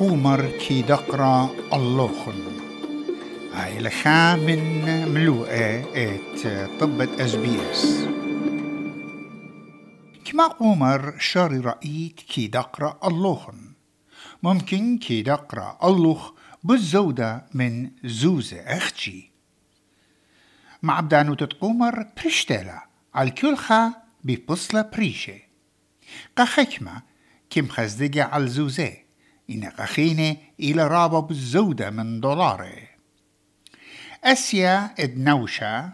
قومر كي دقرا اللوخن هاي لخا من ملوءة ات طبة اس بي اس كما قومر شاري رأيت كي دقرا اللوخن ممكن كي دقرا اللوخ بالزودة من زوزة أختي مع بدانو تتقومر برشتلا على ببصلة بريشة قا كم خزدقة على إن قخينة إلى رابا بالزودة من دولاري. أسيا إدنوشا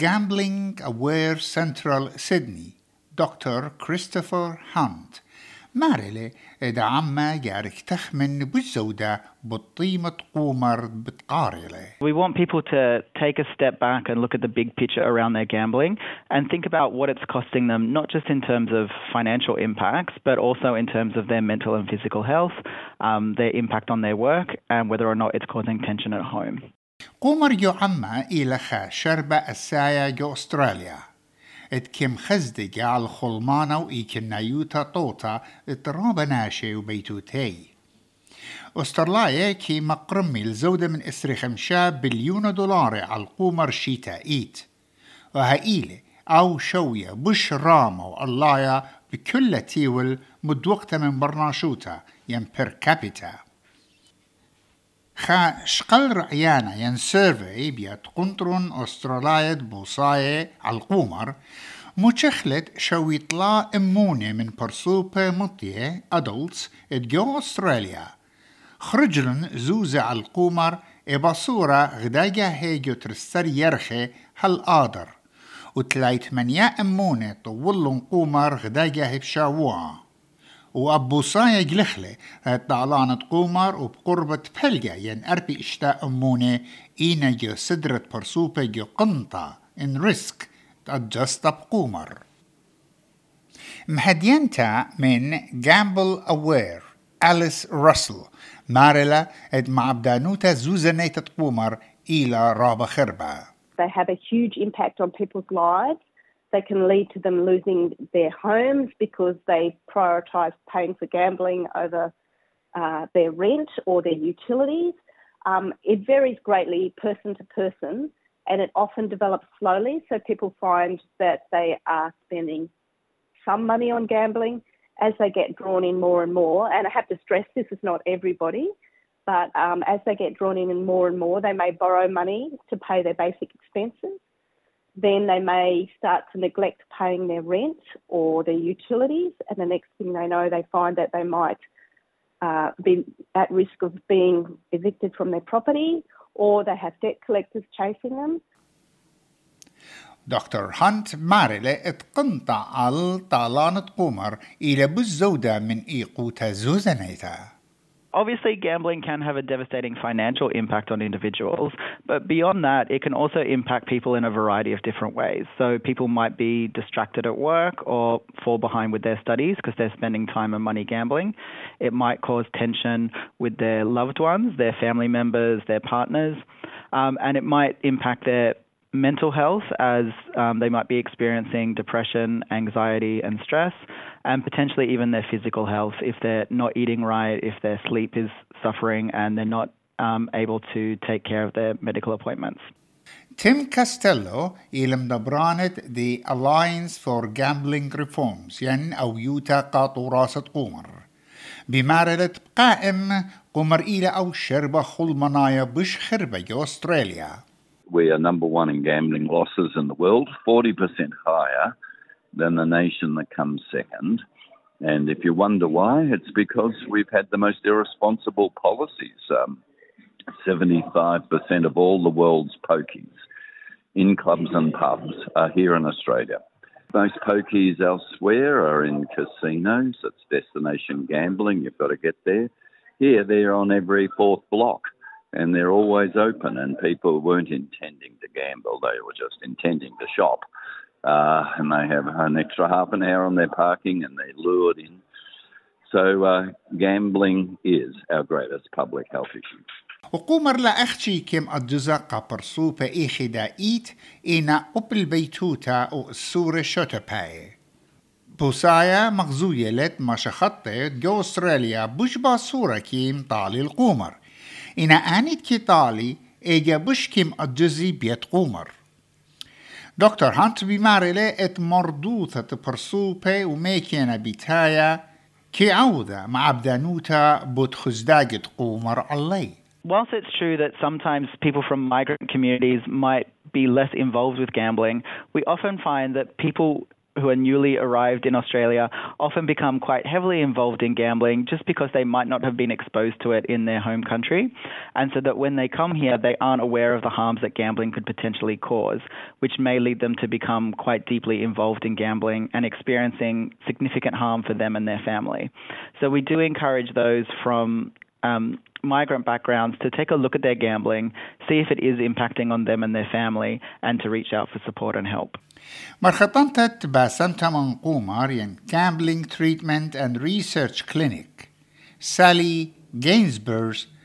Gambling Aware Central Sydney دكتور كريستوفر هانت. مارلي إذا عما جارك تخمن بالزودة بطيمة قومر بتقارلة We want people to take a step back and look at the big picture around their gambling and think about what it's costing them, not just in terms of financial impacts, but also in terms of their mental and physical health, um, their impact on their work, and whether or not it's causing tension at home. قومر جو عما إلى خا شربة السايا جو أستراليا اتكم خزدق على الخلمانة وإيكنايوتا طوطا اترابة ناشي وبيتوتي أسترلايا كي مقرمي الزودة من إسري خمشا بليون دولار على القومر شيتا إيت وهايلة أو شوية بش رامة واللايا بكل تيول مدوقتة من برناشوتا ين بير كابيتا خا شقل رأيانا ين سيرفي بيات قنطرون أسترالايد بوصاية القومر عالقومر متشخلت شويطلا إموني من برسوبة مطية أدولتس اتجو أستراليا خرجلن زوزة القومر إباصورة غداجة هيجو ترستر يرخي هالقادر وتلايت منيا إموني طولن قومر غداجة هبشاوها وأبو صايا جلخلة طالانة قومر وبقربة بلجا ين أربي إشتاء أمونة إينا جو سدرة برسوبة جو قنطة إن ريسك تأجست بقومر مهدينتا من جامبل أوير أليس راسل مارلا إد معبدانوتا زوزنيت قومر إلى رابا خربة. They have a huge impact on people's lives. They can lead to them losing their homes because they prioritise paying for gambling over uh, their rent or their utilities. Um, it varies greatly person to person and it often develops slowly. So people find that they are spending some money on gambling as they get drawn in more and more. And I have to stress this is not everybody, but um, as they get drawn in more and more, they may borrow money to pay their basic expenses then they may start to neglect paying their rent or their utilities, and the next thing they know, they find that they might uh, be at risk of being evicted from their property or they have debt collectors chasing them. دكتور هانت مارلة اتقنطع على طالانة قمر إلى بالزودة من إيقوتا زوزنيتا Obviously, gambling can have a devastating financial impact on individuals, but beyond that, it can also impact people in a variety of different ways. So, people might be distracted at work or fall behind with their studies because they're spending time and money gambling. It might cause tension with their loved ones, their family members, their partners, um, and it might impact their mental health as um, they might be experiencing depression, anxiety, and stress, and potentially even their physical health if they're not eating right, if their sleep is suffering, and they're not um, able to take care of their medical appointments. Tim Costello يلمدبرانت the Alliance for Gambling Reforms ين أو يوتا قاطو qumar. قمر بمارلة qumar ila إلى أو شربة خلمنايا بش خربة Australia we are number one in gambling losses in the world, 40% higher than the nation that comes second. And if you wonder why, it's because we've had the most irresponsible policies. Um, 75% of all the world's pokies in clubs and pubs are here in Australia. Most pokies elsewhere are in casinos. It's destination gambling. You've got to get there. Here, they're on every fourth block and they're always open. And people weren't intending to gamble; they were just intending to shop. Uh, and they have an extra half an hour on their parking, and they're lured in. So uh, gambling is our greatest public health issue. وقومر لا أختي كم أدزا قبرسوبة إيخدا إيت إينا أبل بيتوتا أو السورة شوتباي بوسايا مغزوية لت ما شخطت جو أستراليا بش باصورة كيم طالي القمر إنا آنيت كي طالي إيجا بش كيم أجزي بيت قمر دكتور هانت بمارلة ات مردوثة برسوبة وميكينا بيتايا كي عودة مع بدانوتا بوت خزداجة قمر علي Whilst it's true that sometimes people from migrant communities might be less involved with gambling, we often find that people who are newly arrived in Australia often become quite heavily involved in gambling just because they might not have been exposed to it in their home country. And so that when they come here, they aren't aware of the harms that gambling could potentially cause, which may lead them to become quite deeply involved in gambling and experiencing significant harm for them and their family. So we do encourage those from um, migrant backgrounds to take a look at their gambling, see if it is impacting on them and their family, and to reach out for support and help. مرخطنتت باسمتا من قومر ين Gambling Treatment and Research Clinic سالي جينزبرز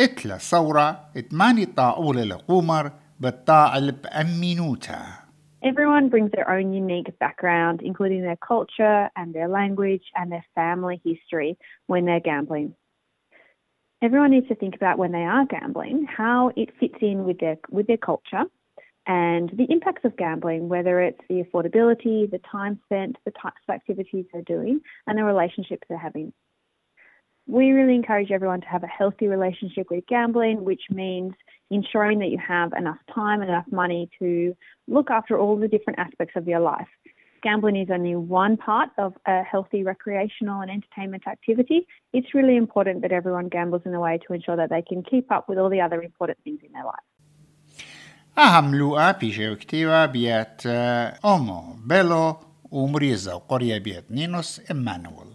اتلا صورة اتماني طاولة لقومر بالطاعل بأمينوتا Everyone brings their own unique background, including their culture and their language and their family history when they're gambling. Everyone needs to think about when they are gambling how it fits in with their with their culture and the impacts of gambling, whether it's the affordability, the time spent, the types of activities they're doing, and the relationships they're having. We really encourage everyone to have a healthy relationship with gambling, which means ensuring that you have enough time and enough money to look after all the different aspects of your life Gambling is only one part of a healthy recreational and entertainment activity. It's really important that everyone gambles in a way to ensure that they can keep up with all the other important things in their life. أهم لوقا بيجي وكتيوا بيات أومو بيلو ومريزة وقرية بيات نينوس إمانويل